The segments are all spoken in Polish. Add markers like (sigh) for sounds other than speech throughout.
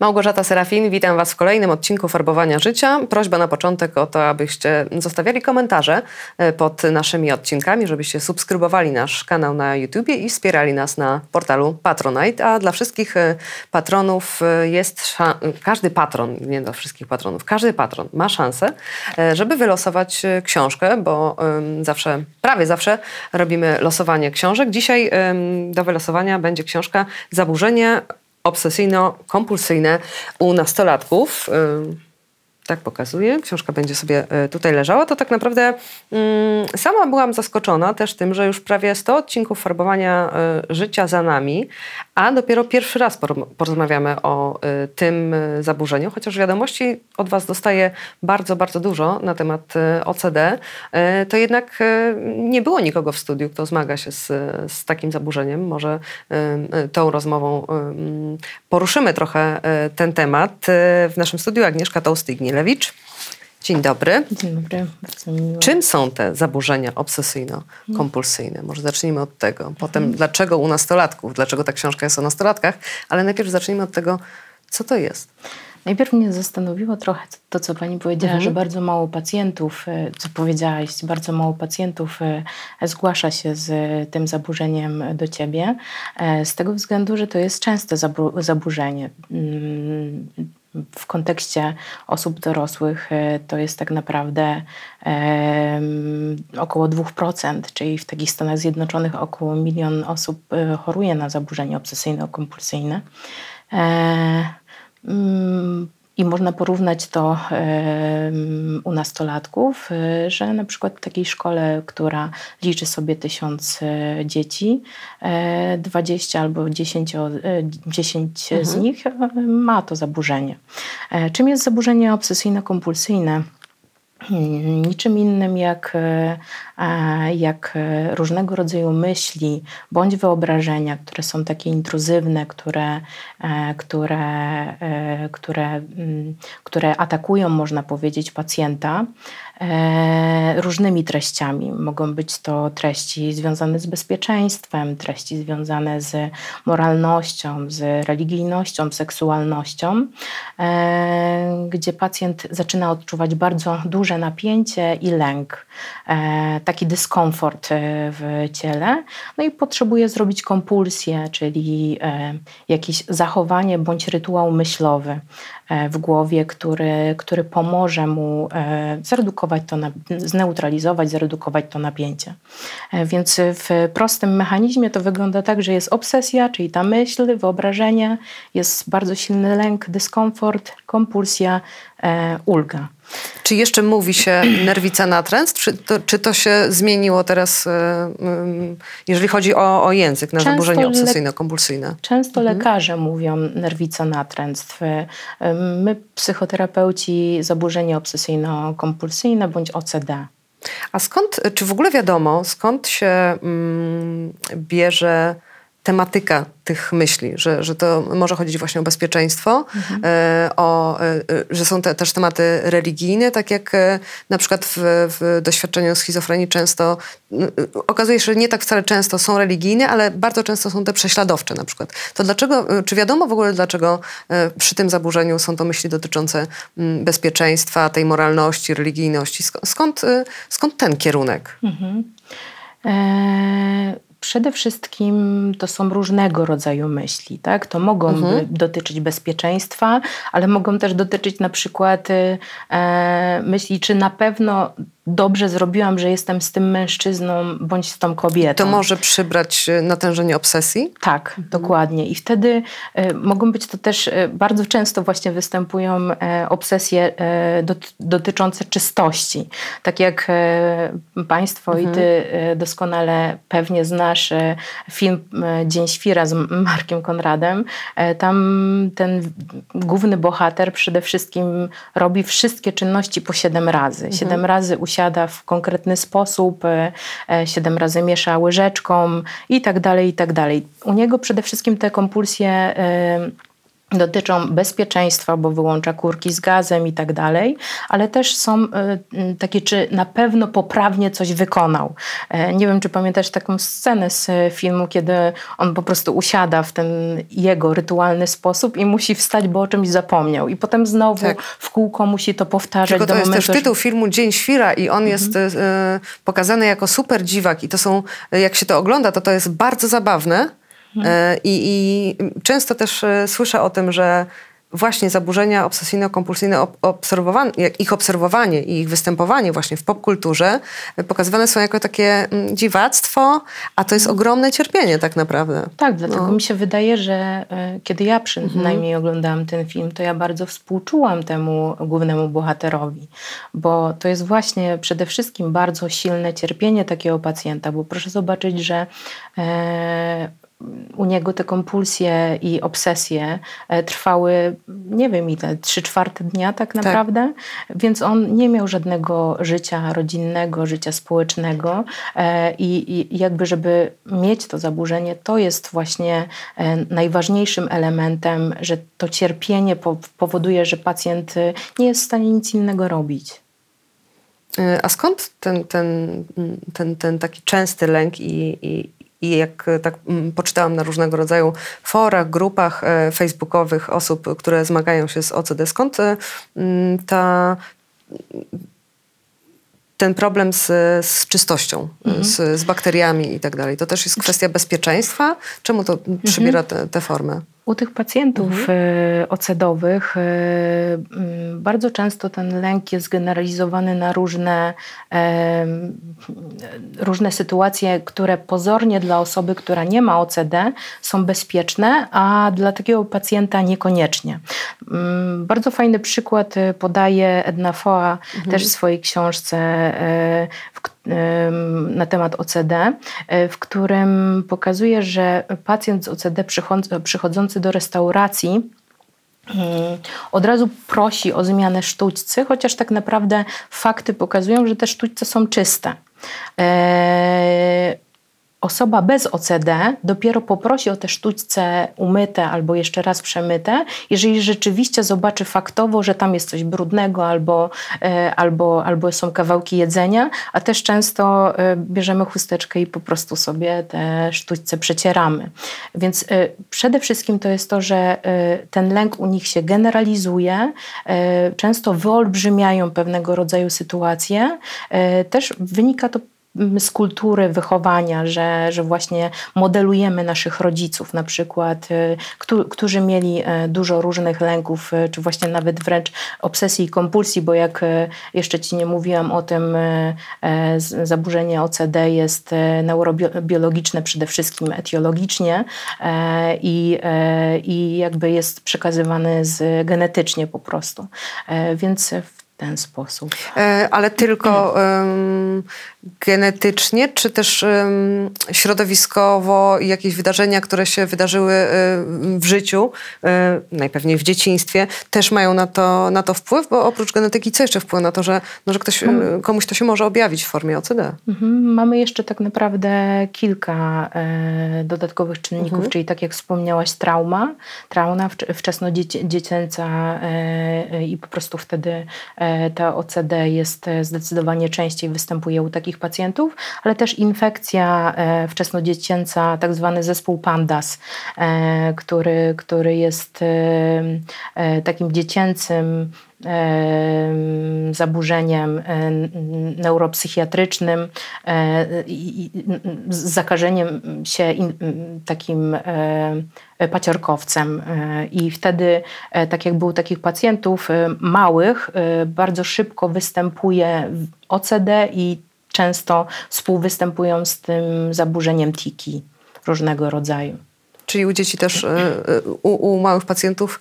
Małgorzata Serafin, witam Was w kolejnym odcinku Farbowania Życia. Prośba na początek o to, abyście zostawiali komentarze e, pod naszymi odcinkami, żebyście subskrybowali nasz kanał na YouTubie i wspierali nas na portalu Patronite. A dla wszystkich e, patronów e, jest każdy patron, nie dla wszystkich patronów, każdy patron ma szansę, żeby wylosować książkę, bo zawsze, prawie zawsze robimy losowanie książek. Dzisiaj do wylosowania będzie książka Zaburzenie obsesyjno-kompulsyjne u nastolatków. Tak pokazuje, książka będzie sobie e, tutaj leżała, to tak naprawdę sama byłam zaskoczona też tym, że już prawie 100 odcinków farbowania y, życia za nami, a dopiero pierwszy raz porozmawiamy o y, tym y, zaburzeniu, chociaż wiadomości od Was dostaję bardzo, bardzo dużo na temat y, OCD, to jednak nie było nikogo w studiu, kto zmaga się z, z takim zaburzeniem. Może tą rozmową poruszymy trochę ten temat. W naszym studiu Agnieszka Tołstygnielewicz. Dzień dobry. Dzień dobry, bardzo miło. Czym są te zaburzenia obsesyjno-kompulsyjne? Może zacznijmy od tego. Potem mhm. dlaczego u nastolatków, dlaczego ta książka jest o nastolatkach, ale najpierw zacznijmy od tego, co to jest. Najpierw mnie zastanowiło trochę to, co pani powiedziała, mhm. że bardzo mało pacjentów, e, co powiedziałaś, bardzo mało pacjentów e, zgłasza się z tym zaburzeniem do ciebie, e, z tego względu, że to jest częste zaburzenie mm, w kontekście osób dorosłych e, to jest tak naprawdę około 2%, czyli w takich Stanach Zjednoczonych około milion osób e, choruje na zaburzenie obsesyjno-kompulsyjne. I można porównać to u nastolatków, e, że na przykład w takiej szkole, która liczy sobie tysiąc e, dzieci, 20 e, albo 10, 10 mhm. z nich ma to zaburzenie. Czym jest zaburzenie obsesyjno-kompulsyjne? Niczym innym jak, e, e, jak różnego rodzaju myśli bądź wyobrażenia, które są takie intruzywne, które, e, które, które, mm, które atakują, można powiedzieć, pacjenta, E, różnymi treściami. Mogą być to treści związane z bezpieczeństwem, treści związane z moralnością, z religijnością, seksualnością, e, gdzie pacjent zaczyna odczuwać bardzo duże napięcie i lęk, e, taki dyskomfort w ciele, no i potrzebuje zrobić kompulsję, czyli jakieś zachowanie bądź rytuał myślowy w głowie, który, który pomoże mu zredukować zredukować to, zneutralizować, zredukować to napięcie. E, więc w prostym mechanizmie to wygląda tak, że jest obsesja, czyli ta myśl, wyobrażenie, jest bardzo silny lęk, dyskomfort, kompulsja, e, ulga. Czy jeszcze mówi się (clears throat) nerwica natręt? Czy to, czy to się zmieniło teraz, e, jeżeli chodzi o, o język, na często zaburzenie obsesyjno-kompulsyjne? Często mhm. lekarze mówią nerwica natręctw. My, psychoterapeuci, zaburzenie obsesyjno-kompulsyjne bądź OCD. A skąd, czy w ogóle wiadomo, skąd się mm, bierze tematyka tych myśli, że, że to może chodzić właśnie o bezpieczeństwo, mhm. E, o, e, że są te, też tematy religijne, tak jak e, na przykład w, w doświadczeniu schizofrenii często okazuje się, że nie tak wcale często są religijne, ale bardzo często są te prześladowcze na przykład. To dlaczego, czy wiadomo w ogóle dlaczego przy tym zaburzeniu są to myśli dotyczące bezpieczeństwa, tej moralności, religijności? Skąd, skąd ten kierunek? Mhm. E Przede wszystkim to są różnego rodzaju myśli. Tak? To mogą mhm. dotyczyć bezpieczeństwa, ale mogą też dotyczyć na przykład e, myśli, czy na pewno dobrze zrobiłam, że jestem z tym mężczyzną bądź z tą kobietą. To może przybrać e, natężenie obsesji? Tak, mhm. dokładnie. I wtedy y, mogą być to też, y, bardzo często właśnie występują y, obsesje dotyczące czystości. Tak jak Państwo mhm. i Ty doskonale pewnie znasz film Dzień Świra z Markiem Konradem. Tam ten główny bohater przede wszystkim robi wszystkie czynności po siedem razy. Mhm. Siedem razy u siada w konkretny sposób, e, e, siedem razy miesza łyżeczką i tak dalej, i tak dalej. U niego przede wszystkim te kompulsje e, dotyczą bezpieczeństwa, bo wyłącza kurki z gazem i tak dalej, ale też są y, takie, czy na pewno poprawnie coś wykonał. E, nie wiem, czy pamiętasz taką scenę z filmu, kiedy on po prostu usiada w ten jego rytualny sposób i musi wstać, bo o czymś zapomniał. I potem znowu tak. w kółko musi to powtarzać. Tylko to jest momentu, też tytuł filmu Dzień Świra i on mhm. jest y, pokazany jako super dziwak i to są, jak się to ogląda, to to jest bardzo zabawne, E, I, I, często też e, słyszę o tym, że właśnie zaburzenia obsesyjno-kompulsyjne, ich obserwowanie i ich występowanie właśnie w popkulturze e, pokazywane są jako takie mm, dziwactwo, a to jest ogromne cierpienie tak naprawdę. Tak, dlatego no. mi się wydaje, że kiedy ja przynajmniej mhm. oglądałam ten film, to ja bardzo współczułam temu głównemu bohaterowi, bo to jest właśnie przede wszystkim bardzo silne cierpienie takiego pacjenta, bo proszę zobaczyć, że e, u niego te kompulsje i obsesje e, trwały, nie wiem ile, trzy czwarte dnia tak, tak. naprawdę, tak. więc on nie miał żadnego życia rodzinnego, życia społecznego e, i, i jakby, żeby mieć to zaburzenie, to jest właśnie e, najważniejszym elementem, że to cierpienie powoduje, że pacjent nie jest w stanie nic innego robić. A skąd ten, ten, ten, ten taki częsty lęk i, i, i jak e, tak mm, poczytałam na różnego rodzaju forach, grupach e, facebookowych osób, które zmagają się z OCD, skąd e, mm, ta ten problem z, z czystością, mhm. z, z, bakteriami i tak dalej. To też jest kwestia bezpieczeństwa? Czemu to mhm. przybiera tę formę? U tych pacjentów mhm. E, ocedowych e, bardzo często ten lęk jest generalizowany na różne, różne sytuacje, które pozornie dla osoby, która nie ma OCD są bezpieczne, a dla takiego pacjenta niekoniecznie. Bardzo fajny przykład e, podaje Edna Foa mhm. też w swojej książce, na temat OCD, e, w którym pokazuje, że pacjent z OCD przychodzący do restauracji od razu prosi o zmianę sztućcy, chociaż tak naprawdę fakty pokazują, że te sztućce są czyste. Osoba bez OCD dopiero poprosi o te sztućce umyte albo jeszcze raz przemyte, jeżeli rzeczywiście zobaczy faktowo, że tam jest coś brudnego albo, e, albo, albo są kawałki jedzenia, a też często e, bierzemy chusteczkę i po prostu sobie te sztućce przecieramy. Więc e, przede wszystkim to jest to, że ten lęk u nich się generalizuje, często wyolbrzymiają pewnego rodzaju sytuacje. Też wynika to z kultury wychowania, że, że właśnie modelujemy naszych rodziców, na przykład, y, którzy mieli e, dużo różnych lęków, y, czy właśnie nawet wręcz obsesji i kompulsji, bo jak e, jeszcze Ci nie mówiłam o tym, e, zaburzenie OCD jest neurobiologiczne przede wszystkim etiologicznie i, i jakby jest przekazywany z, genetycznie po prostu. Więc w ten sposób. E, ale tylko um, genetycznie, czy też um, środowiskowo i jakieś wydarzenia, które się wydarzyły um, w życiu, e, najpewniej w dzieciństwie, też mają na to, na to wpływ? Bo oprócz genetyki, co jeszcze wpływa na to, że, no, że ktoś, hmm. komuś to się może objawić w formie OCD? Mhm. Mamy jeszcze tak naprawdę kilka e, dodatkowych czynników, mhm. czyli tak jak wspomniałaś, trauma, trauma wczesnodziecięca e, i po prostu wtedy E, ta OCD jest e, zdecydowanie częściej występuje u takich pacjentów, ale też infekcja e, wczesnodziecięca, tak zwany zespół PANDAS, który, który jest takim dziecięcym zaburzeniem neuropsychiatrycznym, z zakażeniem się takim paciorkowcem. I wtedy, e, tak jak było takich pacjentów e, małych, e, bardzo szybko występuje OCD i często współwystępują z tym zaburzeniem tiki różnego rodzaju. Czyli u dzieci też, u, u małych pacjentów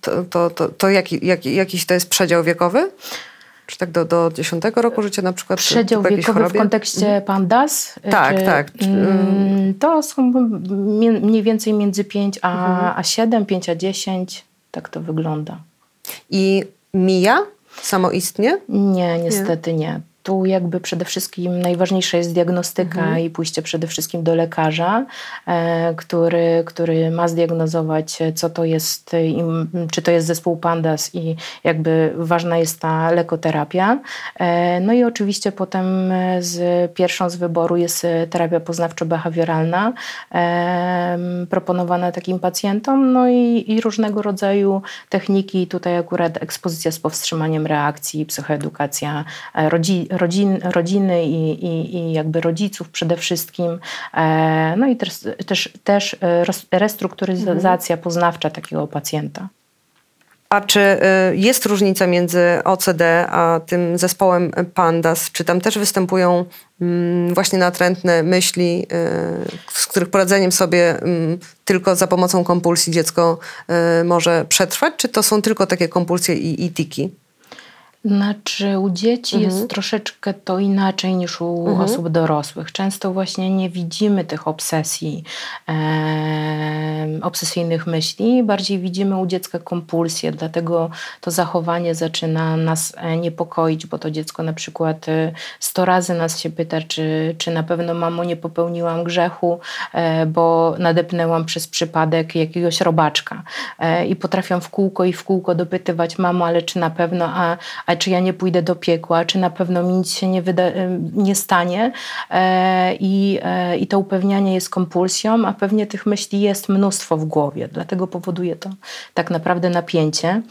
to, to, to, to jaki, jaki, jakiś to jest przedział wiekowy? Czy tak do, do 10 roku życia na przykład? Przedział wiekowy w kontekście mhm. pandas? Tak, czy, tak. Mm, to są mniej więcej między 5 a, mhm. a 7, 5 a 10. Tak to wygląda. I mija samoistnie? Nie, niestety nie. nie tu jakby przede wszystkim najważniejsza jest diagnostyka mhm. i pójście przede wszystkim do lekarza, e, który, który ma zdiagnozować, co to jest, czy to jest zespół PANDAS i jakby ważna jest ta lekoterapia. E, no i oczywiście potem z pierwszą z wyboru jest terapia poznawczo-behawioralna e, proponowana takim pacjentom, no i, i różnego rodzaju techniki, tutaj akurat ekspozycja z powstrzymaniem reakcji, psychoedukacja, rodzi, rodzin, rodziny i, i, i jakby rodziców przede wszystkim. E, no i też, też, też e, restrukturyzacja mhm. poznawcza takiego pacjenta. A czy e, jest różnica między OCD a tym zespołem PANDAS? Czy tam też występują mm, właśnie natrętne myśli, z których poradzeniem sobie mm, tylko za pomocą kompulsji dziecko może przetrwać? Czy to są tylko takie kompulsje i, i tiki? Znaczy, u dzieci mhm. jest troszeczkę to inaczej niż u mhm. osób dorosłych. Często właśnie nie widzimy tych obsesji, e, obsesyjnych myśli, bardziej widzimy u dziecka kompulsje, dlatego to zachowanie zaczyna nas e, niepokoić, bo to dziecko na przykład e, sto razy nas się pyta, czy, czy na pewno mamo nie popełniłam grzechu, e, bo nadepnęłam przez przypadek jakiegoś robaczka. E, I potrafią w kółko i w kółko dopytywać mamo, ale czy na pewno, a czy ja nie pójdę do piekła, czy na pewno mi nic się nie, wyda- nie stanie. E, I, e, I to upewnianie jest kompulsją, a pewnie tych myśli jest mnóstwo w głowie, dlatego powoduje to tak naprawdę napięcie.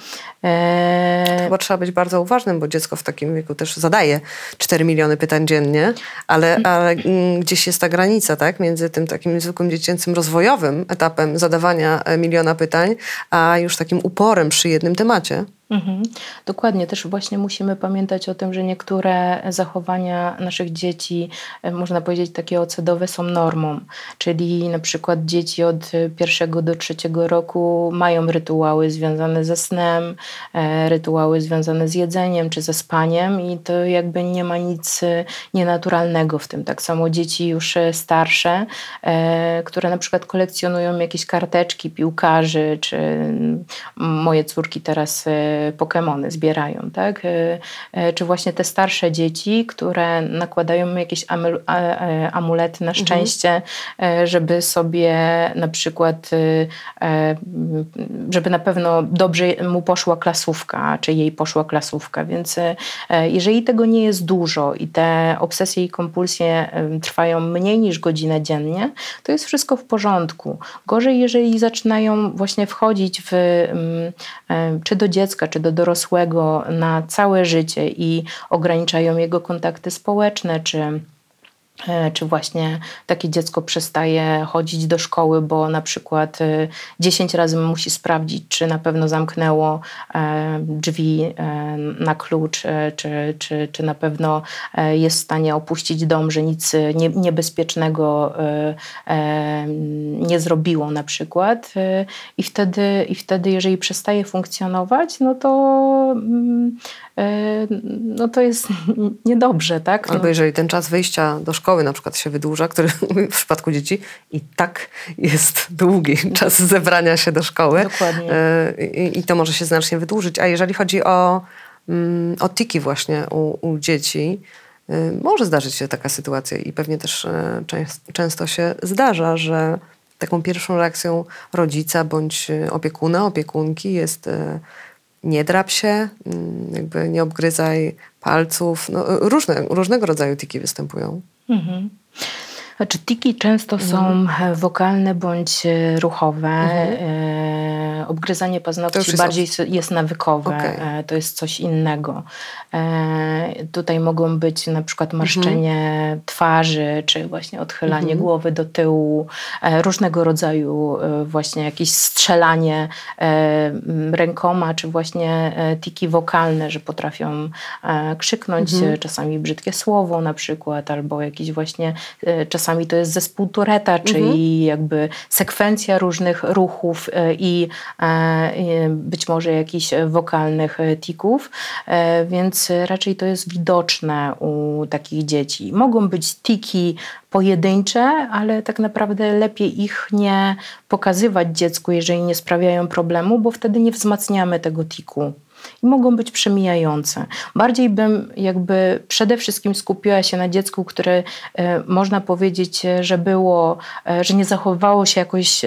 E, Chyba trzeba być bardzo uważnym, bo dziecko w takim wieku też zadaje 4 miliony pytań dziennie, ale, ale mm, gdzieś jest ta granica, tak, między tym takim zwykłym dziecięcym rozwojowym etapem zadawania miliona pytań, a już takim uporem przy jednym temacie. Mhm. Dokładnie, też właśnie musimy pamiętać o tym, że niektóre zachowania naszych dzieci, e, można powiedzieć takie ocedowe, są normą. Czyli na przykład dzieci od pierwszego do trzeciego roku mają rytuały związane ze snem, e, rytuały związane z jedzeniem czy ze spaniem i to jakby nie ma nic e, nienaturalnego w tym. Tak samo dzieci już starsze, które na przykład kolekcjonują jakieś karteczki piłkarzy, czy moje córki teraz Pokémony zbierają, tak? E, e, czy właśnie te starsze dzieci, które nakładają jakieś e, amulety na mhm. szczęście, mhm. żeby sobie na przykład, żeby na pewno dobrze mu poszła klasówka, czy jej poszła klasówka. Więc jeżeli tego nie jest dużo i te obsesje i kompulsje trwają mniej niż godzinę dziennie, to jest wszystko w porządku. Gorzej, jeżeli zaczynają właśnie wchodzić w, czy do dziecka, czy do dorosłego na całe życie i ograniczają jego kontakty społeczne, czy czy właśnie takie dziecko przestaje chodzić do szkoły, bo na przykład 10 e, razy musi sprawdzić, czy na pewno zamknęło e, drzwi na klucz, czy, czy, czy na pewno jest w stanie opuścić dom, że nic niebezpiecznego nie zrobiło na przykład. I wtedy, i wtedy jeżeli przestaje funkcjonować, no to mm, no to jest (laughs) niedobrze, tak? Albo jeżeli ten czas wyjścia do szkoły na przykład się wydłuża, który (laughs) w przypadku dzieci i tak jest długi (laughs) czas zebrania się do szkoły. Dokładnie. E, I, i to może się znacznie wydłużyć. A jeżeli chodzi o, mm, o tiki właśnie u, u dzieci, y, może zdarzyć się taka sytuacja i pewnie też e, często się zdarza, że taką pierwszą reakcją rodzica bądź opiekuna, opiekunki jest e, nie drap się, mm, jakby nie obgryzaj palców. No, różne, różnego rodzaju tiki występują. Mhm. Znaczy, tiki często mhm. są e, wokalne bądź e, ruchowe. Mhm. E, obgryzanie paznokci jest bardziej jest nawykowe. Okay. To jest coś innego. Tutaj mogą być na przykład marszczenie mhm. twarzy, czy właśnie odchylanie mhm. głowy do tyłu, różnego rodzaju właśnie jakieś strzelanie rękoma, czy właśnie tiki wokalne, że potrafią krzyknąć mhm. czasami brzydkie słowo na przykład, albo jakiś właśnie czasami czasami to jest zespół Tureta, czyli mhm. jakby sekwencja różnych ruchów e, i e, być może jakichś wokalnych e, tików, więc raczej to jest widoczne u takich dzieci. Mogą być tiki pojedyncze, ale tak naprawdę lepiej ich nie pokazywać dziecku, jeżeli nie sprawiają problemu, bo wtedy nie wzmacniamy tego tiku. I mogą być przemijające. Bardziej bym jakby przede wszystkim skupiła się na dziecku, które e, można powiedzieć, że było, e, że nie zachowywało się jakoś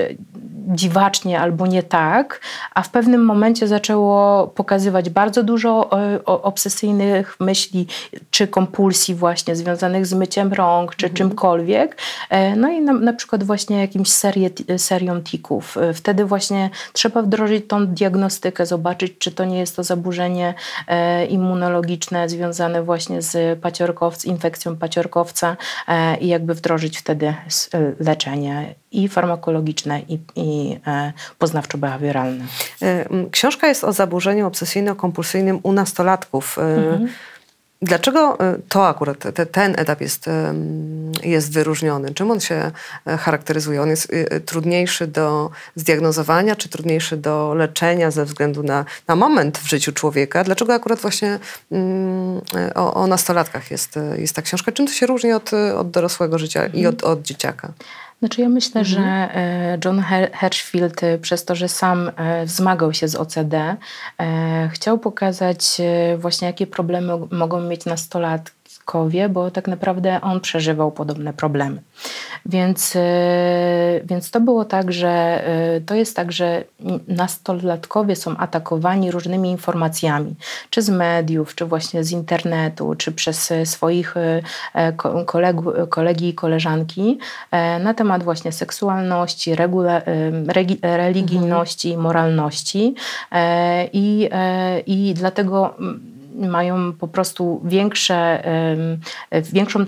dziwacznie albo nie tak, a w pewnym momencie zaczęło pokazywać bardzo dużo e, obsesyjnych myśli czy kompulsji właśnie związanych z myciem rąk czy mhm. czymkolwiek. E, no i na, na przykład właśnie jakimś serię, serią tików. E, wtedy właśnie trzeba wdrożyć tą diagnostykę, zobaczyć, czy to nie jest to zaburzenie immunologiczne związane właśnie z paciorkowc, infekcją paciorkowca i jakby wdrożyć wtedy leczenie i farmakologiczne, i, i e, poznawczo-behawioralne. E, książka jest o zaburzeniu obsesyjno-kompulsyjnym u nastolatków. E, mhm. Dlaczego to akurat, te, ten etap jest, jest wyróżniony? Czym on się charakteryzuje? On jest trudniejszy do zdiagnozowania, czy trudniejszy do leczenia ze względu na, na moment w życiu człowieka? Dlaczego akurat właśnie mm, o, o nastolatkach jest, jest ta książka? Czym to się różni od, od dorosłego życia i od, od dzieciaka? Znaczy ja myślę, mhm. że e, John Hershfield e, przez to, że sam e, wzmagał się z OCD, chciał pokazać właśnie jakie problemy mogą mieć nastolatkowie, bo tak naprawdę on przeżywał podobne problemy. Więc, e, więc to było tak, że e, to jest tak, że nastolatkowie są atakowani różnymi informacjami, czy z mediów, czy właśnie z internetu, czy przez swoich e, kolegu, kolegi i koleżanki na temat właśnie seksualności, regula, religijności, mhm. moralności. I, I dlatego mają po prostu większe, większą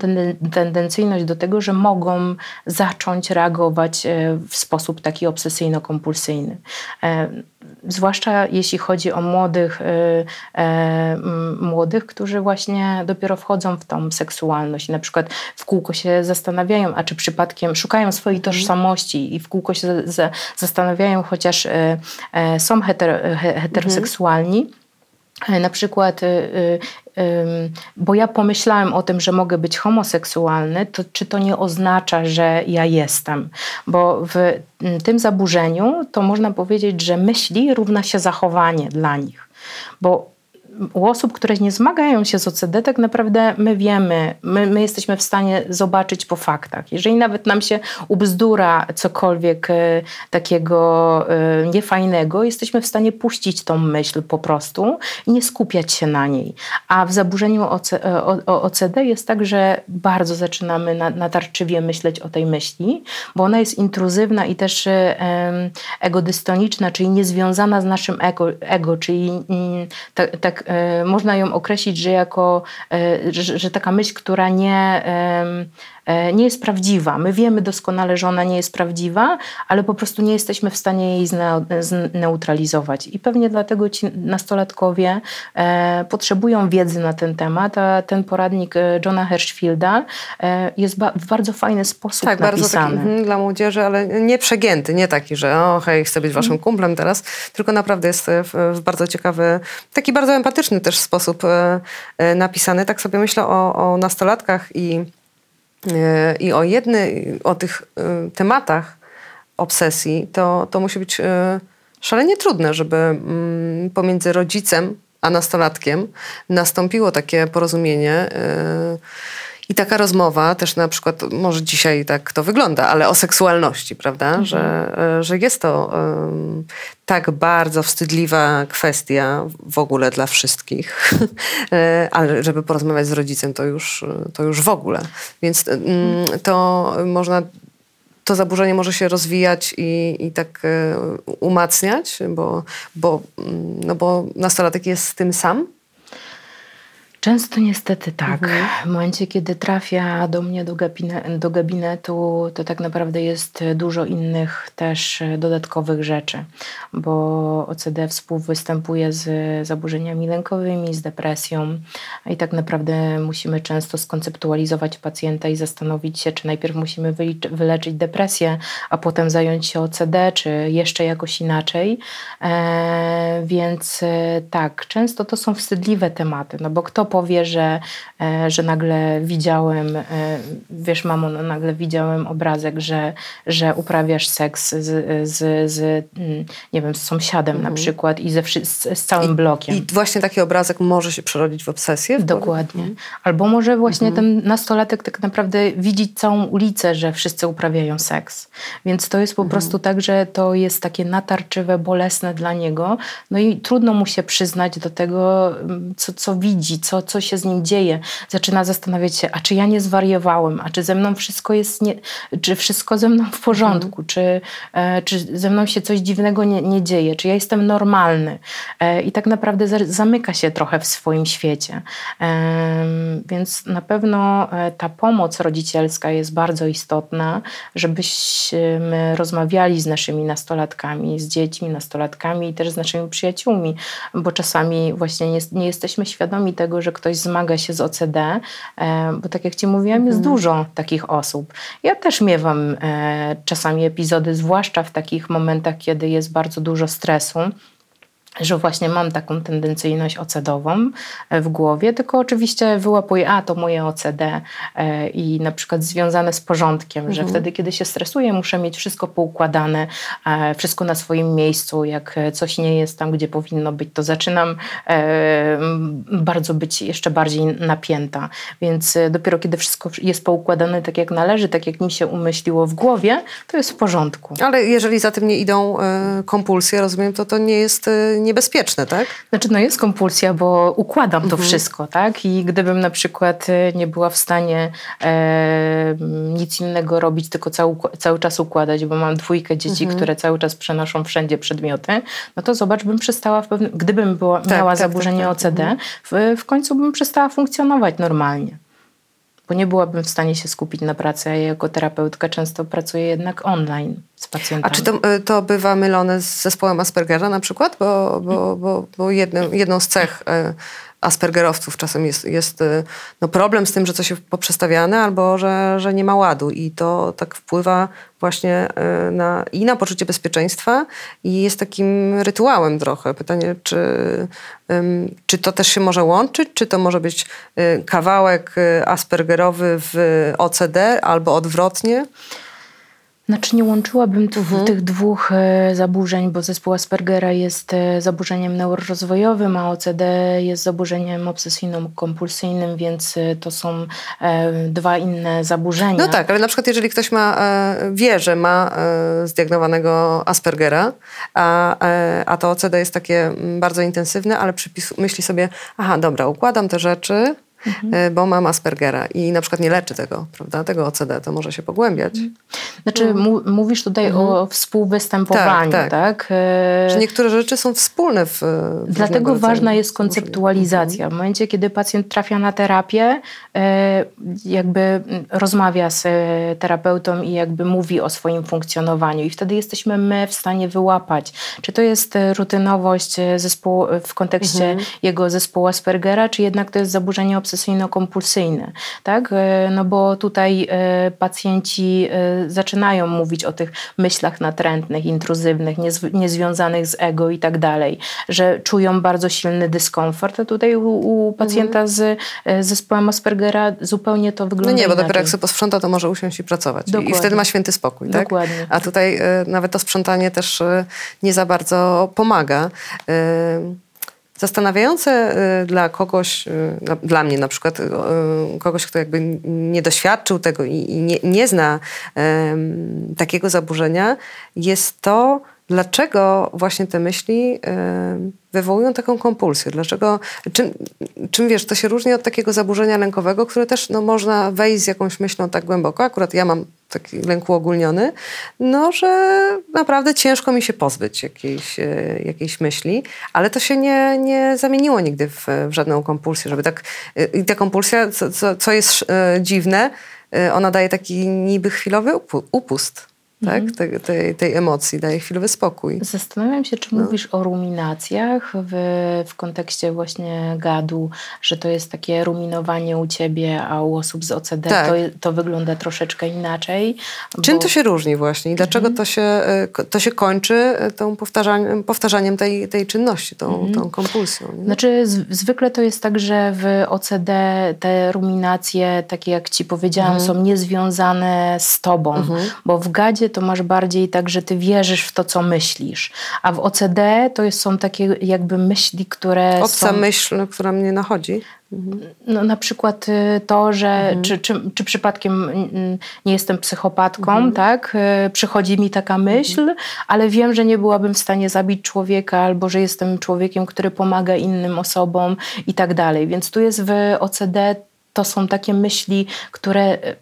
tendencyjność do tego, że mogą zacząć reagować e, w sposób taki obsesyjno-kompulsyjny. E, zwłaszcza jeśli chodzi o młodych, e, młodych, którzy właśnie dopiero wchodzą w tą seksualność i na przykład w kółko się zastanawiają, a czy przypadkiem szukają swojej mhm. tożsamości i w kółko się zastanawiają, chociaż są heteroseksualni, E, na przykład, y, y, bo ja pomyślałem o tym, że mogę być homoseksualny, to czy to nie oznacza, że ja jestem? Bo w tym zaburzeniu to można powiedzieć, że myśli równa się zachowanie dla nich. Bo u osób, które nie zmagają się z OCD, tak naprawdę my wiemy, my, my jesteśmy w stanie zobaczyć po faktach. Jeżeli nawet nam się ubzdura cokolwiek e, takiego e, niefajnego, jesteśmy w stanie puścić tą myśl po prostu i nie skupiać się na niej. A w zaburzeniu OC, e, OCD jest tak, że bardzo zaczynamy na, natarczywie myśleć o tej myśli, bo ona jest intruzywna i też egodystoniczna, czyli niezwiązana z naszym ego, ego czyli mm, tak, E, można ją określić, że jako, e, że, że taka myśl, która nie nie jest prawdziwa. My wiemy doskonale, że ona nie jest prawdziwa, ale po prostu nie jesteśmy w stanie jej zneutralizować. I pewnie dlatego ci nastolatkowie e, potrzebują wiedzy na ten temat, a ten poradnik e, Johna Hirschfielda jest w bardzo fajny sposób tak, napisany. Bardzo taki, mm, dla młodzieży, ale nie przegięty, nie taki, że o hej, chcę być waszym mm. kumplem teraz, tylko naprawdę jest w, w bardzo ciekawy, taki bardzo empatyczny też sposób napisany. Tak sobie myślę o, o nastolatkach i i o jedny, o tych y, tematach obsesji, to, to musi być y, szalenie trudne, żeby mm, pomiędzy rodzicem a nastolatkiem nastąpiło takie porozumienie i taka rozmowa, też na przykład, może dzisiaj tak to wygląda, ale o seksualności, prawda? Mhm. Że, że jest to um, tak bardzo wstydliwa kwestia w ogóle dla wszystkich, (laughs) e, ale żeby porozmawiać z rodzicem, to już, to już w ogóle. Więc um, to można to zaburzenie może się rozwijać i, i tak e, umacniać, bo, bo, no bo nastolatek jest z tym sam Często niestety tak. Mhm. W momencie, kiedy trafia do mnie do, do gabinetu, to tak naprawdę jest dużo innych też dodatkowych rzeczy, bo OCD współwystępuje z zaburzeniami lękowymi, z depresją i tak naprawdę musimy często skonceptualizować pacjenta i zastanowić się, czy najpierw musimy wyleczyć depresję, a potem zająć się OCD, czy jeszcze jakoś inaczej. E, więc e, tak, często to są wstydliwe tematy, no bo kto powie, że, e, że nagle widziałem, e, wiesz mamo, no nagle widziałem obrazek, że, że uprawiasz seks z, z, z mm, nie wiem, z sąsiadem na przykład i ze, z, z całym blokiem. Mhm. I właśnie taki obrazek może się przerodzić w obsesję? Dokładnie. Albo może właśnie ten nastolatek tak naprawdę widzieć całą ulicę, że wszyscy uprawiają seks. Więc to jest po prostu tak, że to jest takie natarczywe, bolesne dla niego. No i trudno mu się przyznać do tego, mm, co, co widzi, co, co się z nim dzieje. Zaczyna zastanawiać się, a czy ja nie zwariowałem, a czy ze mną wszystko jest, nie, czy wszystko ze mną w porządku, czy, e, czy ze mną się coś dziwnego nie, nie dzieje, czy ja jestem normalny. E, I tak naprawdę za, zamyka się trochę w swoim świecie. Em, Więc na pewno e, ta pomoc rodzicielska jest bardzo istotna, żebyśmy rozmawiali z naszymi nastolatkami, z dziećmi, nastolatkami i też z naszymi przyjaciółmi, bo czasami właśnie nie, nie jesteśmy świadomi tego, że ktoś zmaga się z OCD, e, bo tak jak Ci mówiłam, jest dużo takich osób. Ja też miewam e, czasami epizody, zwłaszcza w takich momentach, kiedy jest bardzo dużo stresu że właśnie mam taką tendencyjność ocedową e, w głowie, tylko oczywiście wyłapuję, a to moje OCD e, i na przykład związane z porządkiem, że wtedy, kiedy się stresuję, muszę mieć wszystko poukładane, e, wszystko na swoim miejscu, jak coś nie jest tam, gdzie powinno być, to zaczynam bardzo być jeszcze bardziej napięta, więc dopiero kiedy wszystko jest poukładane tak, jak należy, tak jak mi się umyśliło w głowie, to jest w porządku. Ale jeżeli za tym nie idą kompulsje, rozumiem, to to nie jest niebezpieczne, tak? Znaczy, no jest kompulsja, bo układam to wszystko, tak? I gdybym na przykład e, nie była w stanie e, nic innego robić, tylko cały, cały czas układać, bo mam dwójkę dzieci, które cały czas przenoszą wszędzie przedmioty, no to zobacz, bym przestała w pewnym... Gdybym była, miała tak, zaburzenie tak, tak. OCD, w, w końcu bym przestała funkcjonować normalnie. Bo nie byłabym w stanie się skupić na pracy, a ja jako terapeutka często pracuję jednak online z A pacjentami. czy to, e, to bywa mylone z zespołem Aspergera na przykład? Bo, bo, bo, bo jedną, jedną z cech e, Aspergerowców czasem jest, jest e, no problem z tym, że coś jest poprzestawiane albo że, że nie ma ładu i to tak wpływa właśnie e, na, i na poczucie bezpieczeństwa i jest takim rytuałem trochę. Pytanie, czy, czy to też się może łączyć, czy to może być e, kawałek Aspergerowy w OCD albo odwrotnie? Znaczy nie łączyłabym tu tych dwóch e, zaburzeń, bo zespół Aspergera jest e, zaburzeniem neurorozwojowym, a OCD jest zaburzeniem obsesyjno-kompulsyjnym, więc e, to są dwa inne zaburzenia. No tak, ale na przykład jeżeli ktoś ma, wie, że ma zdiagnowanego Aspergera, a, a to OCD jest takie bardzo intensywne, ale przypis, myśli sobie, aha, dobra, układam te rzeczy, e, bo mam Aspergera i na przykład nie leczy tego, prawda, tego OCD, to może się pogłębiać. Znaczy mu, mówisz tutaj o współwystępowaniu, Tak, tak? tak. E, Że niektóre rzeczy są wspólne w, Dlatego ważna jest konceptualizacja. W momencie, kiedy pacjent trafia na terapię, e, jakby rozmawia z terapeutą i jakby mówi o swoim funkcjonowaniu i wtedy jesteśmy my w stanie wyłapać, czy to jest rutynowość zespołu, w kontekście jego zespołu Aspergera, czy jednak to jest zaburzenie obsesyjno-kompulsyjne. Tak? E, No bo tutaj e, pacjenci e, zaczynają mówić o tych myślach natrętnych, intruzywnych, niezw- niezwiązanych z ego i tak dalej, że czują bardzo silny dyskomfort, a tutaj u, u pacjenta z e, zespołem Aspergera zupełnie to No wygląda nie, bo dopiero jak sobie posprząta, to może usiąść i pracować. I- wtedy ma święty spokój, tak? Dokładnie. A tutaj nawet to sprzątanie też nie za bardzo pomaga. Zastanawiające e, dla kogoś, e, dla- mnie na przykład, e, kogoś, kto jakby nie doświadczył tego i nie, nie zna takiego zaburzenia, jest to, dlaczego właśnie te myśli em, wywołują taką kompulsję. Dlaczego, czym, czym wiesz, to się różni od takiego zaburzenia lękowego, które też no, można wejść z jakąś myślą tak głęboko. Akurat ja mam taki lęk uogólniony, no, że naprawdę ciężko mi się pozbyć jakiejś, e, jakiejś myśli, ale to się nie, nie zamieniło nigdy w, w żadną kompulsję, żeby tak... e, I ta kompulsja, co, co, co jest dziwne, ona daje taki niby chwilowy upu- upust. Tak? Tej, tej, tej emocji, daje chwilowy spokój. Zastanawiam się, czy mówisz o ruminacjach w, w kontekście właśnie gadu, że to jest takie ruminowanie u ciebie, a u osób z OCD Tak. to, to wygląda troszeczkę inaczej. Czym bo- to się różni właśnie i dlaczego to, się, e, to się kończy e, tą powtarzaniem, powtarzaniem tej, tej czynności, tą, tą kompulsją? Nie? Znaczy, z, zwykle to jest tak, że w OCD te ruminacje, takie jak ci powiedziałam, są niezwiązane z tobą, bo w gadzie to masz bardziej tak, że ty wierzysz w to, co myślisz, a w OCD to jest, są takie jakby myśli, które Obca są... myśl, która mnie nachodzi. No, na przykład y, to, że czy, czy, czy przypadkiem nie jestem psychopatką, tak? Y, Przychodzi mi taka myśl, ale wiem, że nie byłabym w stanie zabić człowieka, albo że jestem człowiekiem, który pomaga innym osobom i tak dalej. Więc tu jest w OCD, to są takie myśli, które y,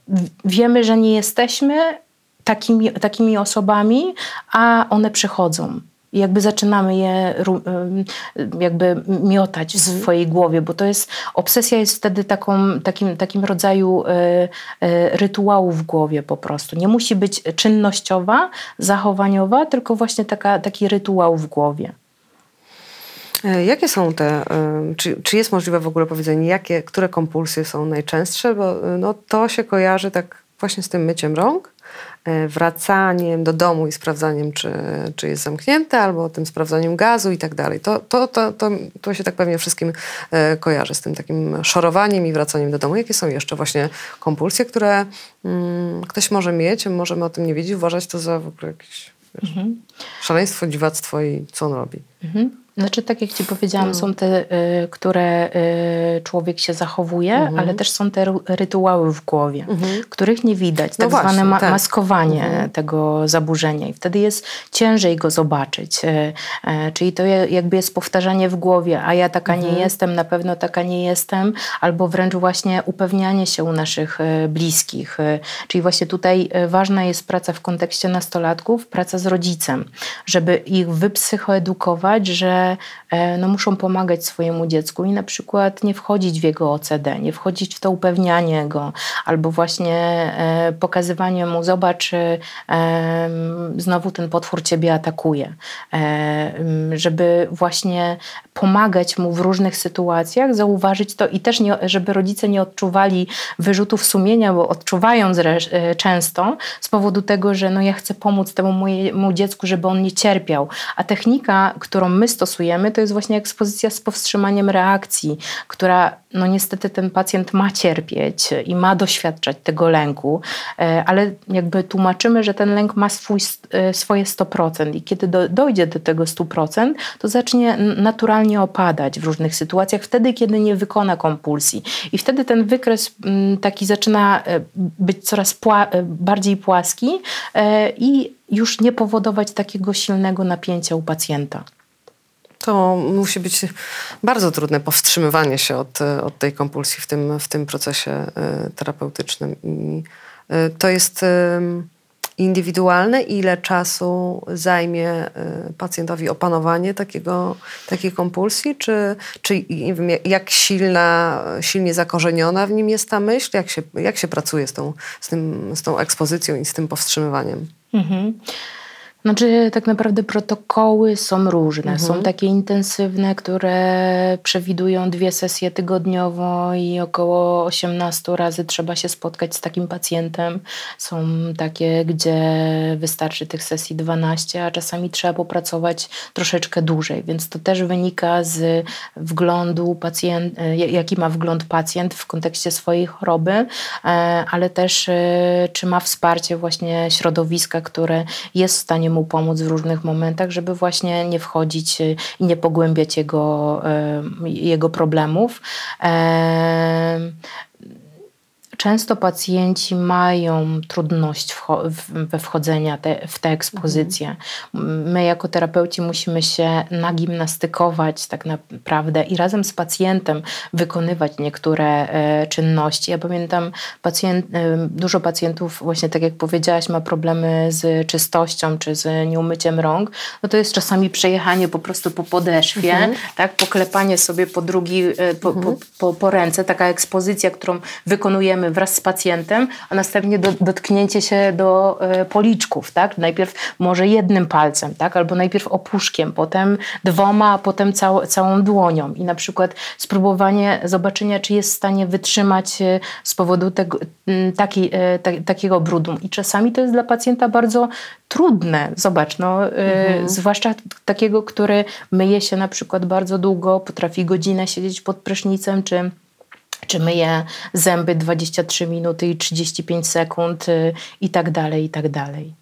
wiemy, że nie jesteśmy takimi, takimi osobami, a one przychodzą. I jakby zaczynamy je jakby miotać w swojej głowie, bo to jest, obsesja jest wtedy taką, takim, takim rodzaju y, y, rytuału w głowie po prostu. Nie musi być czynnościowa, zachowaniowa, tylko właśnie taka, taki rytuał w głowie. E, Jakie są te, e, czy, czy jest możliwe w ogóle powiedzenie, jakie, które kompulsje są najczęstsze? Bo e, no, to się kojarzy tak właśnie z tym myciem rąk, e, wracaniem do domu i sprawdzaniem, czy, czy jest zamknięte, albo tym sprawdzaniem gazu i tak dalej. To, to, to, to, to się tak pewnie wszystkim e, kojarzy z tym takim szorowaniem i wracaniem do domu. Jakie są jeszcze właśnie kompulsje, które mm, ktoś może mieć, możemy o tym nie wiedzieć, uważać to za w ogóle jakieś wiesz, szaleństwo, dziwactwo i co on robi? Mhm. Znaczy, tak jak ci powiedziałam, No. są te, y, które y, człowiek się zachowuje, Mhm. ale też są te rytuały w głowie, których nie widać. No Tak właśnie, zwane ma- tak. maskowanie tego zaburzenia i wtedy jest ciężej go zobaczyć. Y, czyli to je- jakby jest powtarzanie w głowie, a ja taka Mhm. nie jestem, na pewno taka nie jestem, albo wręcz właśnie upewnianie się u naszych bliskich. Czyli właśnie tutaj ważna jest praca w kontekście nastolatków, praca z rodzicem, żeby ich wypsychoedukować, że e, no, muszą pomagać swojemu dziecku i na przykład nie wchodzić w jego OCD, nie wchodzić w to upewnianie go, albo właśnie e, pokazywanie mu, zobacz, e, znowu ten potwór ciebie atakuje. Żeby właśnie pomagać mu w różnych sytuacjach, zauważyć to i też, nie, żeby rodzice nie odczuwali wyrzutów sumienia, bo odczuwają często z powodu tego, że no ja chcę pomóc temu mojemu dziecku, żeby on nie cierpiał. A technika, którą my stosujemy, to jest właśnie ekspozycja z powstrzymaniem reakcji, która no niestety ten pacjent ma cierpieć i ma doświadczać tego lęku, e, ale jakby tłumaczymy, że ten lęk ma swój, e, swoje 100% i kiedy do, dojdzie do tego 100%, to zacznie naturalnie opadać w różnych sytuacjach, wtedy, kiedy nie wykona kompulsji. I wtedy ten wykres taki zaczyna e, być coraz pła- bardziej płaski i już nie powodować takiego silnego napięcia u pacjenta. To musi być bardzo trudne powstrzymywanie się od, e, od tej kompulsji w tym, w tym procesie e, terapeutycznym. I e, to jest em, indywidualne, ile czasu zajmie e, pacjentowi opanowanie takiego, takiej kompulsji, czy, czy jak silna, silnie zakorzeniona w nim jest ta myśl, jak się, jak się pracuje z tą, z, tym, z tą ekspozycją i z tym powstrzymywaniem. Mhm. Znaczy, tak naprawdę protokoły są różne. Są takie intensywne, które przewidują dwie sesje tygodniowo i około 18 razy trzeba się spotkać z takim pacjentem. Są takie, gdzie wystarczy tych sesji 12, a czasami trzeba popracować troszeczkę dłużej, więc to też wynika z wglądu pacjent, jaki ma wgląd pacjent w kontekście swojej choroby, e, ale też e, czy ma wsparcie właśnie środowiska, które jest w stanie mu pomóc w różnych momentach, żeby właśnie nie wchodzić e, i nie pogłębiać jego, e, jego problemów. Często pacjenci mają trudność we wchodzenia te, w tę ekspozycję. My jako terapeuci musimy się nagimnastykować tak naprawdę i razem z pacjentem wykonywać niektóre e, czynności. Ja pamiętam pacjent, e, dużo pacjentów, właśnie tak jak powiedziałaś, ma problemy z czystością czy z nieumyciem rąk. No to jest czasami przejechanie po prostu po podeszwie, tak, poklepanie sobie po drugi, e, po, po, po, po ręce, taka ekspozycja, którą wykonujemy wraz z pacjentem, a następnie do, dotknięcie się do e, policzków, tak? Najpierw może jednym palcem, tak? Albo najpierw opuszkiem, potem dwoma, a potem cał, całą dłonią i na przykład spróbowanie zobaczenia, czy jest w stanie wytrzymać e, z powodu tego, taki, ta, takiego brudu. I czasami to jest dla pacjenta bardzo trudne. Zobacz, no, mhm. zwłaszcza takiego, który myje się na przykład bardzo długo, potrafi godzinę siedzieć pod prysznicem, czy czy myje zęby 23 minuty i 35 sekund y, i tak dalej, i tak dalej.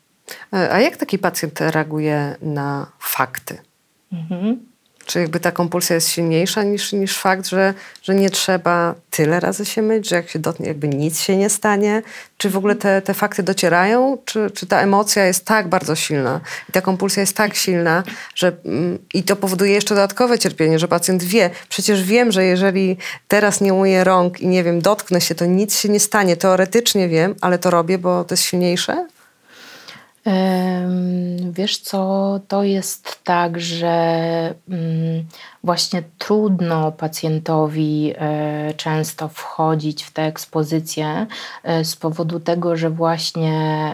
E, a jak taki pacjent reaguje na fakty? Mhm. Czy jakby ta kompulsja jest silniejsza niż, niż fakt, że, że nie trzeba tyle razy się myć, że jak się dotknie, jakby nic się nie stanie? Czy w ogóle te, te fakty docierają? Czy, czy ta emocja jest tak bardzo silna i ta kompulsja jest tak silna, że mm, i to powoduje jeszcze dodatkowe cierpienie, że pacjent wie, przecież wiem, że jeżeli teraz nie umyję rąk i nie wiem, dotknę się, to nic się nie stanie. Teoretycznie wiem, ale to robię, bo to jest silniejsze? Wiesz co, to jest tak, że mm, właśnie trudno pacjentowi e, często wchodzić w tę ekspozycję e, z powodu tego, że właśnie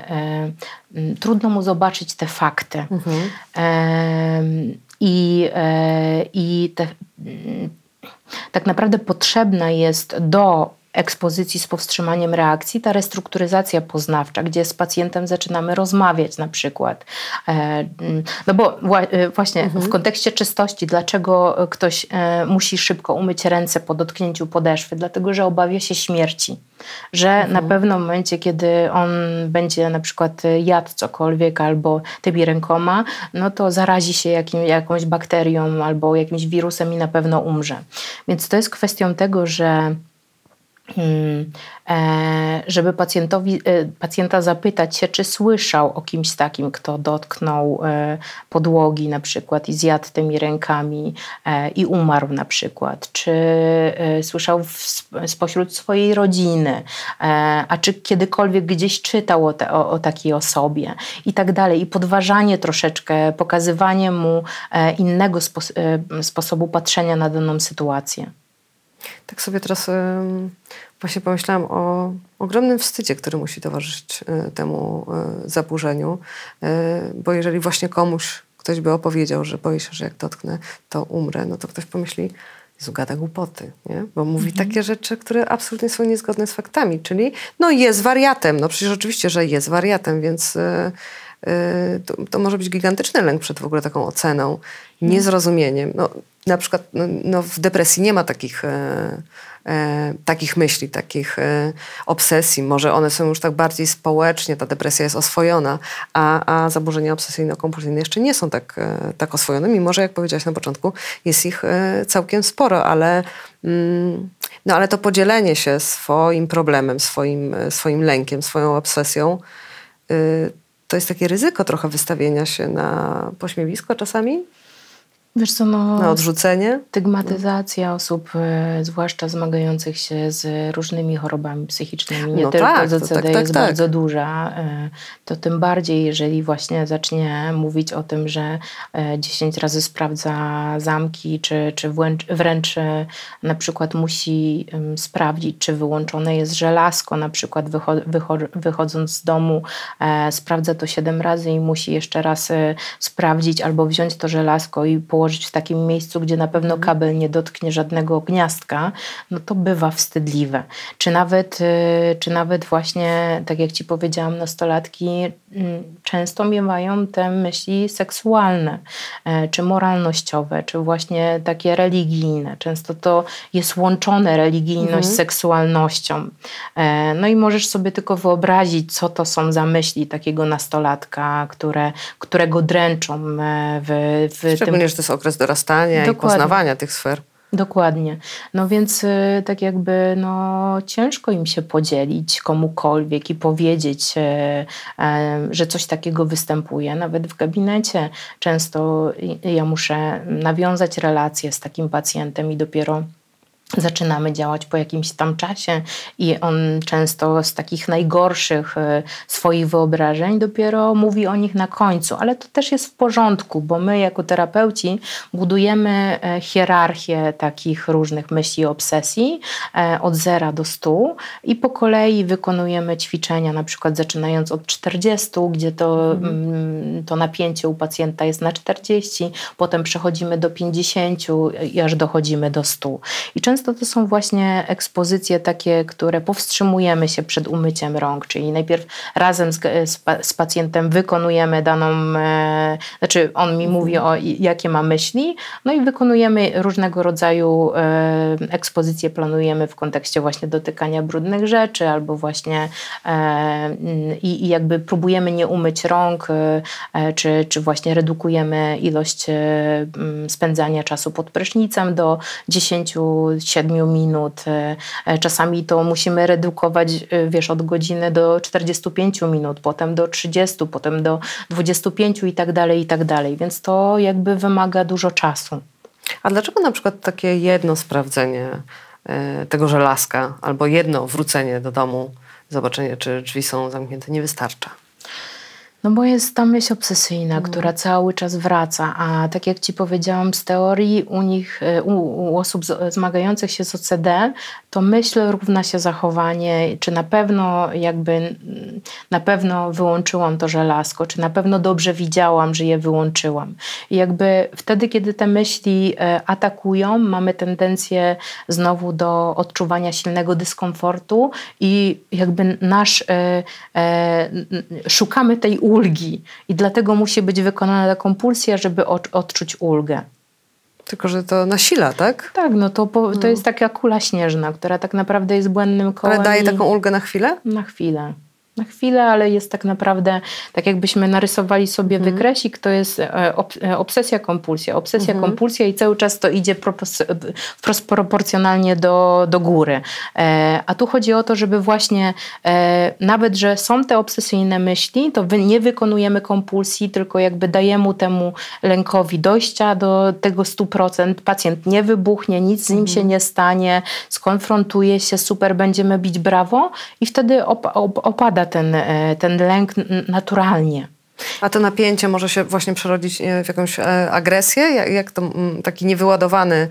e, mm, trudno mu zobaczyć te fakty. Mhm. I, i te, mm, tak naprawdę potrzebna jest do ekspozycji z powstrzymaniem reakcji, ta restrukturyzacja poznawcza, gdzie z pacjentem zaczynamy rozmawiać na przykład. E, mm, no bo e, właśnie mhm. w kontekście czystości, dlaczego ktoś e, musi szybko umyć ręce po dotknięciu podeszwy? Dlatego, że obawia się śmierci. Że mhm. na pewno w momencie, kiedy on będzie na przykład jadł cokolwiek albo tymi rękoma, no to zarazi się jakim, jakąś bakterią albo jakimś wirusem i na pewno umrze. Więc to jest kwestią tego, że żeby pacjentowi, e, pacjenta zapytać się, czy słyszał o kimś takim, kto dotknął e, podłogi na przykład i zjadł tymi rękami i umarł na przykład, czy słyszał spośród swojej rodziny, a czy kiedykolwiek gdzieś czytał o, te, o, o takiej osobie i tak dalej. I podważanie troszeczkę, pokazywanie mu innego spos sposobu patrzenia na daną sytuację. Tak sobie teraz właśnie pomyślałam o ogromnym wstydzie, który musi towarzyszyć e, temu e, zaburzeniu, e, bo jeżeli właśnie komuś ktoś by opowiedział, że boi się, że jak dotknę, to umrę, no to ktoś pomyśli, Jezu, gada głupoty, nie? bo mówi mhm. takie rzeczy, które absolutnie są niezgodne z faktami, czyli no jest wariatem, no przecież oczywiście, że jest wariatem, więc... To, to, może być gigantyczny lęk przed w ogóle taką oceną. Niezrozumieniem. No, na przykład no, no w depresji nie ma takich, e, e, takich myśli, takich e, obsesji. Może one są już tak bardziej społecznie, ta depresja jest oswojona, a, a zaburzenia obsesyjno-kompulsyjne jeszcze nie są tak, e, tak oswojone, mimo że jak powiedziałaś na początku, jest ich e, całkiem sporo, ale, mm, no, ale to podzielenie się swoim problemem, swoim, e, swoim lękiem, swoją obsesją, to jest takie ryzyko trochę wystawienia się na pośmiewisko czasami. Wiesz co, no, na odrzucenie? Stygmatyzacja osób, e, zwłaszcza zmagających się z różnymi chorobami psychicznymi, nie no tylko tak, z OCD, tak, tak, jest tak. bardzo duża. E, to tym bardziej, jeżeli właśnie zacznie mówić o tym, że 10 e, razy sprawdza zamki, czy, czy wręcz, wręcz na przykład musi sprawdzić, czy wyłączone jest żelazko, na przykład wychodząc z domu, sprawdza to 7 razy i musi jeszcze raz sprawdzić albo wziąć to żelazko i położyć położyć w takim miejscu, gdzie na pewno mhm. kabel nie dotknie żadnego gniazdka, no to bywa wstydliwe. Czy nawet, y, czy nawet właśnie, tak jak Ci powiedziałam, nastolatki mm, często miewają te myśli seksualne, e, czy moralnościowe, czy właśnie takie religijne. Często to jest łączone religijność mhm. z seksualnością. E, no i możesz sobie tylko wyobrazić, co to są za myśli takiego nastolatka, które, którego dręczą e, w, w Szczególnie, tym... że to jest okres dorastania Dokładnie. i poznawania tych sfer. Dokładnie. No więc y, tak jakby no, ciężko im się podzielić komukolwiek i powiedzieć, e, że coś takiego występuje. Nawet w gabinecie często ja muszę nawiązać relację z takim pacjentem i dopiero zaczynamy działać po jakimś tam czasie i on często z takich najgorszych e, swoich wyobrażeń dopiero mówi o nich na końcu, ale to też jest w porządku, bo my jako terapeuci budujemy e, hierarchię takich różnych myśli i obsesji e, od zera do stu i po kolei wykonujemy ćwiczenia, na przykład zaczynając od 40, gdzie to, mm, to napięcie u pacjenta jest na 40, potem przechodzimy do 50 i aż dochodzimy do 100. I często to są właśnie ekspozycje takie, które powstrzymujemy się przed umyciem rąk, czyli najpierw razem z, z, z pacjentem wykonujemy daną, e, znaczy on mi mówi o jakie ma myśli, no i wykonujemy różnego rodzaju e, ekspozycje, planujemy w kontekście właśnie dotykania brudnych rzeczy albo właśnie e, mm, i, i jakby próbujemy nie umyć rąk, e, e, czy, czy właśnie redukujemy ilość e, mm, spędzania czasu pod prysznicem do 10-7 minut. E, e, Czasami to musimy redukować, e, wiesz, od godziny do 45 minut, potem do 30, potem do 25 i tak dalej, i tak dalej. Więc to jakby wymaga dużo czasu. A dlaczego na przykład takie jedno sprawdzenie tego żelazka albo jedno wrócenie do domu, zobaczenie, czy drzwi są zamknięte, nie wystarcza? No bo jest ta myśl obsesyjna, która cały czas wraca, a tak jak Ci powiedziałam z teorii, u nich, e, u, u osób z- zmagających się z OCD, to myśl równa się zachowanie, czy na pewno jakby, mm, na pewno wyłączyłam to żelazko, czy na pewno dobrze widziałam, że je wyłączyłam. I jakby wtedy, kiedy te myśli e, atakują, mamy tendencję znowu do odczuwania silnego dyskomfortu i jakby nasz, e, e, szukamy tej ulgi i dlatego musi być wykonana ta kompulsja, żeby od, odczuć ulgę. Tylko, że to nasila, tak? Tak, no to, po, to jest taka kula śnieżna, która tak naprawdę jest błędnym kołem. Ale daje i- taką ulgę na chwilę? Na chwilę. Na chwilę, ale jest tak naprawdę, tak jakbyśmy narysowali sobie Mhm. wykresik, to jest e, e, obsesja, kompulsja. Obsesja, Mhm. kompulsja i cały czas to idzie wprost proporcjonalnie do, do góry. E, a tu chodzi o to, żeby właśnie nawet, że są te obsesyjne myśli, to wy, nie wykonujemy kompulsji, tylko jakby dajemy temu lękowi dojścia do tego 100%. Pacjent nie wybuchnie, nic z nim się nie stanie, skonfrontuje się, super, będziemy bić brawo i wtedy op, op, opada ten, e, ten lęk naturalnie. A to napięcie może się właśnie przerodzić e, w jakąś e, agresję? Jak, to taki niewyładowany,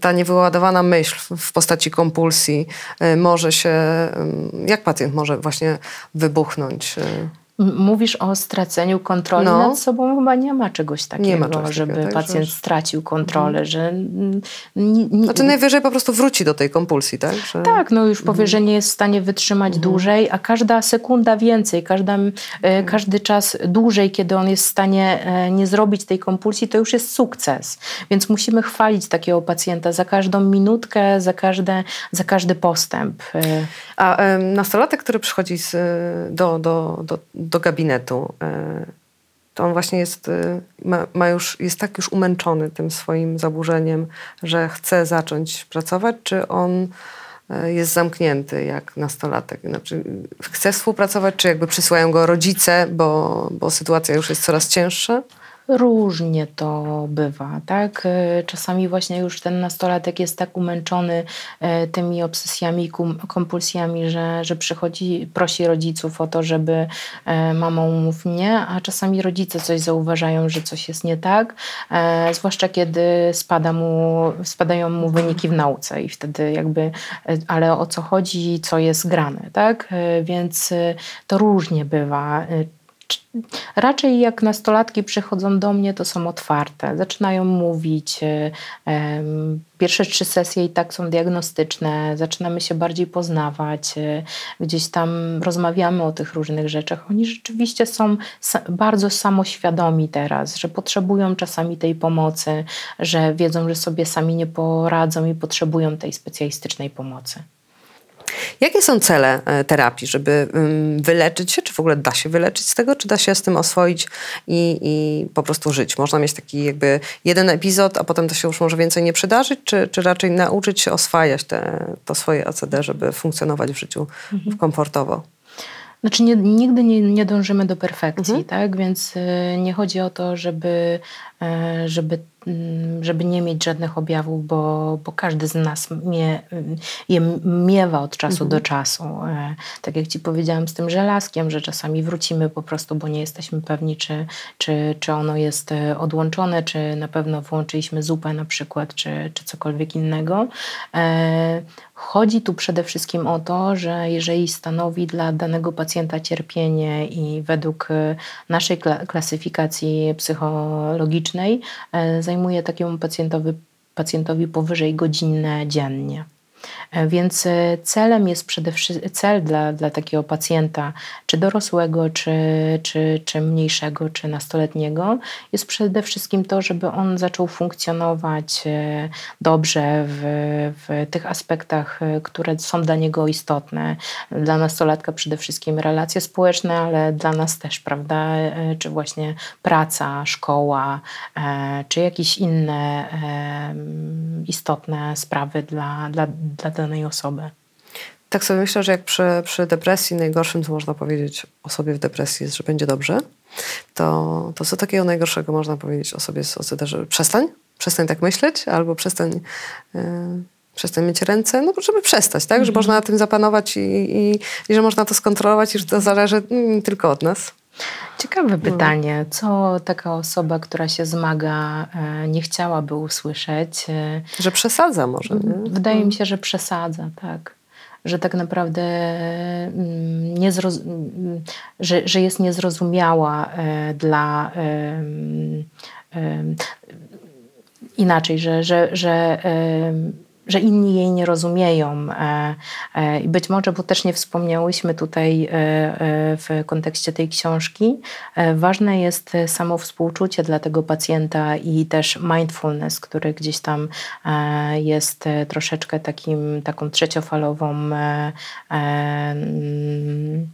ta niewyładowana myśl w- postaci kompulsji może się, jak pacjent może właśnie wybuchnąć? Mówisz o straceniu kontroli No. nad sobą, chyba nie ma czegoś takiego, czegoś takiego, żeby tak, pacjent że- stracił kontrolę, że... ni- ni- Znaczy najwyżej po prostu wróci do tej kompulsji, tak? Że... Tak, no już powie, że nie jest w stanie wytrzymać dłużej, a każda sekunda więcej, każda, e, każdy czas dłużej, kiedy on jest w stanie e, nie zrobić tej kompulsji, to już jest sukces. Więc musimy chwalić takiego pacjenta za każdą minutkę, za, każde, za każdy postęp. E, A nastolatek, który przychodzi z, do, do, do, do gabinetu, e, to on właśnie jest, e, ma, ma już, jest tak już umęczony tym swoim zaburzeniem, że chce zacząć pracować, czy on e, jest zamknięty jak nastolatek? Znaczy, chce współpracować, czy jakby przysyłają go rodzice, bo, bo sytuacja już jest coraz cięższa? Różnie to bywa, tak? E, Czasami właśnie już ten nastolatek jest tak umęczony e, tymi obsesjami, kompulsjami, że, że przychodzi, prosi rodziców o to, żeby e, mamo mów nie, a czasami rodzice coś zauważają, że coś jest nie tak, zwłaszcza kiedy spada mu, spadają mu wyniki w nauce i wtedy jakby, ale o co chodzi, co jest grane, tak? Więc to różnie bywa. Raczej jak nastolatki przychodzą do mnie, to są otwarte, zaczynają mówić. e, Pierwsze trzy sesje i tak są diagnostyczne, zaczynamy się bardziej poznawać, e, gdzieś tam rozmawiamy o tych różnych rzeczach. Oni rzeczywiście są bardzo samoświadomi teraz, że potrzebują czasami tej pomocy, że wiedzą, że sobie sami nie poradzą i potrzebują tej specjalistycznej pomocy. Jakie są cele e, terapii, żeby ym, wyleczyć się? Czy w ogóle da się wyleczyć z tego? Czy da się z tym oswoić i, i po prostu żyć? Można mieć taki jakby jeden epizod, a potem to się już może więcej nie przydarzyć? Czy, czy raczej nauczyć się oswajać te, to swoje OCD, żeby funkcjonować w życiu komfortowo? Znaczy nie, nigdy nie, nie dążymy do perfekcji, tak? Więc y, nie chodzi o to, żeby, y, żeby mm, żeby nie mieć żadnych objawów, bo, bo każdy z nas mie, je miewa od czasu do czasu. E, Tak jak Ci powiedziałam z tym żelazkiem, że czasami wrócimy po prostu, bo nie jesteśmy pewni, czy, czy, czy ono jest e, odłączone, czy na pewno włączyliśmy zupę na przykład, czy, czy cokolwiek innego. E, Chodzi tu przede wszystkim o to, że jeżeli stanowi dla danego pacjenta cierpienie i według naszej kla- klasyfikacji psychologicznej zajmuje takiemu pacjentowi, pacjentowi powyżej godzinę dziennie. E, Więc e, celem jest przede wszystkim cel dla, dla takiego pacjenta, czy dorosłego, czy, czy, czy mniejszego, czy nastoletniego, jest przede wszystkim to, żeby on zaczął funkcjonować e, dobrze w, w tych aspektach, które są dla niego istotne. Dla nastolatka przede wszystkim relacje społeczne, ale dla nas też, prawda? Czy właśnie praca, szkoła, czy jakieś inne istotne sprawy dla, dla, dla danej osoby. Tak sobie myślę, że jak przy, przy depresji najgorszym, co można powiedzieć osobie w depresji jest, że będzie dobrze, to, to co takiego najgorszego można powiedzieć osobie z OCD, że przestań, przestań tak myśleć, albo przestań, yy, przestań mieć ręce, no żeby przestać, tak? Że można na tym zapanować i, i, i że można to skontrolować i że to zależy mm, tylko od nas. Ciekawe pytanie, co taka osoba, która się zmaga, e, nie chciałaby usłyszeć? E, Że przesadza może, nie? Wydaje mi się, że przesadza, tak. Że tak naprawdę mm, nie mm, że, że jest niezrozumiała e, dla inaczej, że, że, że, że inni jej nie rozumieją. e, e, I być może, bo też nie wspomniałyśmy tutaj e, w kontekście tej książki, ważne jest samo współczucie dla tego pacjenta i też mindfulness, który gdzieś tam jest troszeczkę takim, taką trzeciofalową mm,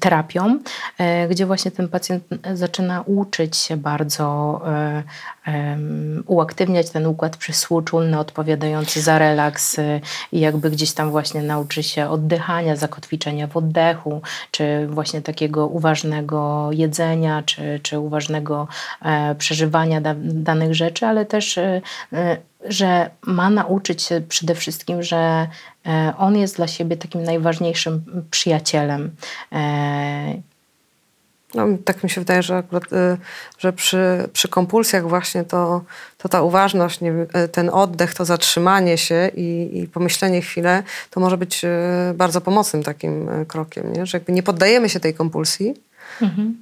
terapią, e, gdzie właśnie ten pacjent zaczyna uczyć się bardzo e, uaktywniać ten układ przysłuczulny odpowiadający za relaks e, i jakby gdzieś tam właśnie nauczy się oddychania, zakotwiczenia w oddechu, czy właśnie takiego uważnego jedzenia, czy, czy uważnego przeżywania da, danych rzeczy, ale też że ma nauczyć się przede wszystkim, że on jest dla siebie takim najważniejszym przyjacielem. E, No, tak mi się wydaje, że akurat, y, że przy, przy kompulsjach właśnie to, to ta uważność, nie, y, ten oddech, to zatrzymanie się i, i pomyślenie chwilę, to może być y, bardzo pomocnym takim krokiem, nie? że jakby nie poddajemy się tej kompulsji,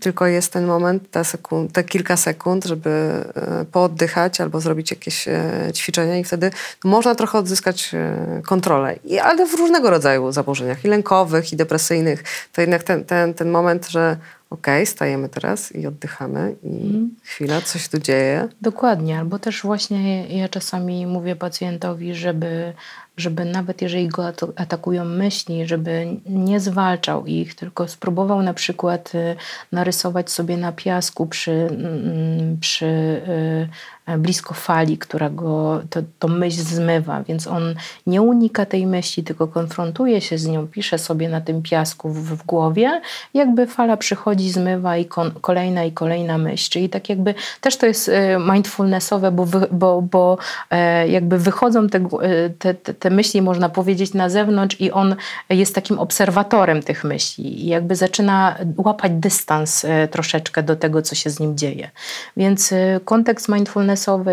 tylko jest ten moment, te, sekund, te kilka sekund, żeby y, pooddychać albo zrobić jakieś y, ćwiczenia i wtedy można trochę odzyskać y, kontrolę. I, ale w różnego rodzaju zaburzeniach, i lękowych, i depresyjnych, to jednak ten, ten, ten moment, że okej, stajemy teraz i oddychamy i chwila, coś tu dzieje. Dokładnie, albo też właśnie ja czasami mówię pacjentowi, żeby, żeby nawet jeżeli go atakują myśli, żeby nie zwalczał ich, tylko spróbował na przykład y, narysować sobie na piasku przy, mm, przy y, blisko fali, która go to, to myśl zmywa, więc on nie unika tej myśli, tylko konfrontuje się z nią, pisze sobie na tym piasku w, w głowie, jakby fala przychodzi, zmywa i kon, kolejna i kolejna myśl, czyli tak jakby też to jest y, mindfulnessowe, bo, wy, bo, bo e, jakby wychodzą te, e, te, te, myśli, można powiedzieć, na zewnątrz i on jest takim obserwatorem tych myśli. I jakby zaczyna łapać dystans e, troszeczkę do tego, co się z nim dzieje. Więc e, kontekst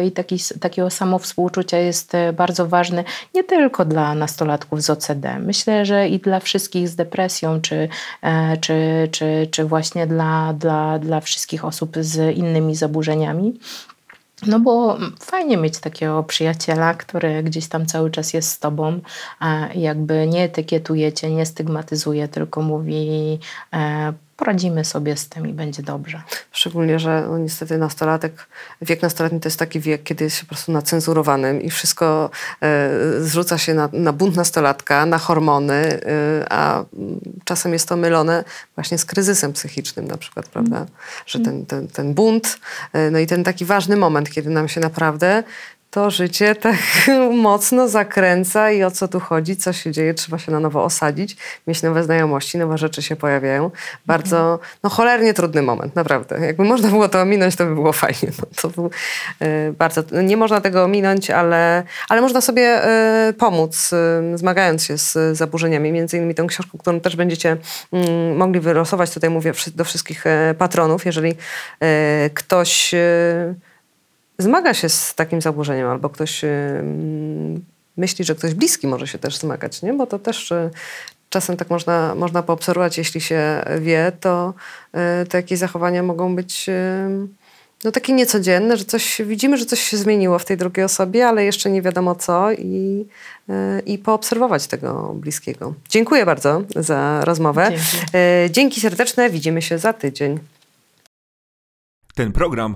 i taki, takiego samowspółczucia jest e, bardzo ważny nie tylko dla nastolatków z OCD. Myślę, że i dla wszystkich z depresją, czy, e, czy, czy, czy właśnie dla, dla, dla wszystkich osób z innymi zaburzeniami. No bo fajnie mieć takiego przyjaciela, który gdzieś tam cały czas jest z tobą, jakby nie etykietuje cię, nie stygmatyzuje, tylko mówi e, poradzimy sobie z tym i będzie dobrze. Szczególnie, że no, niestety nastolatek, wiek nastoletni to jest taki wiek, kiedy jest się po prostu nacenzurowanym i wszystko e, zrzuca się na, na bunt nastolatka, na hormony, e, a mm, czasem jest to mylone właśnie z kryzysem psychicznym na przykład, prawda? Że ten, ten, ten bunt, e, no i ten taki ważny moment, kiedy nam się naprawdę to życie tak (laughs) mocno zakręca i o co tu chodzi, co się dzieje, trzeba się na nowo osadzić, mieć nowe znajomości, nowe rzeczy się pojawiają. Bardzo, no cholernie trudny moment, naprawdę. Jakby można było to ominąć, to by było fajnie. No, to był, e, bardzo, nie można tego ominąć, ale, ale można sobie e, pomóc, e, zmagając się z zaburzeniami. Między innymi tą książką, którą też będziecie mm, mogli wylosować, tutaj mówię do wszystkich patronów, jeżeli ktoś zmaga się z takim zaburzeniem, albo ktoś myśli, że ktoś bliski może się też zmagać, nie? bo to też y, czasem tak można, można poobserwować, jeśli się wie, to, y, to jakieś zachowania mogą być y, no, takie niecodzienne, że coś widzimy, że coś się zmieniło w tej drugiej osobie, ale jeszcze nie wiadomo co i, i poobserwować tego bliskiego. Dziękuję bardzo za rozmowę. Dzięki. Dzięki serdeczne, widzimy się za tydzień. Ten program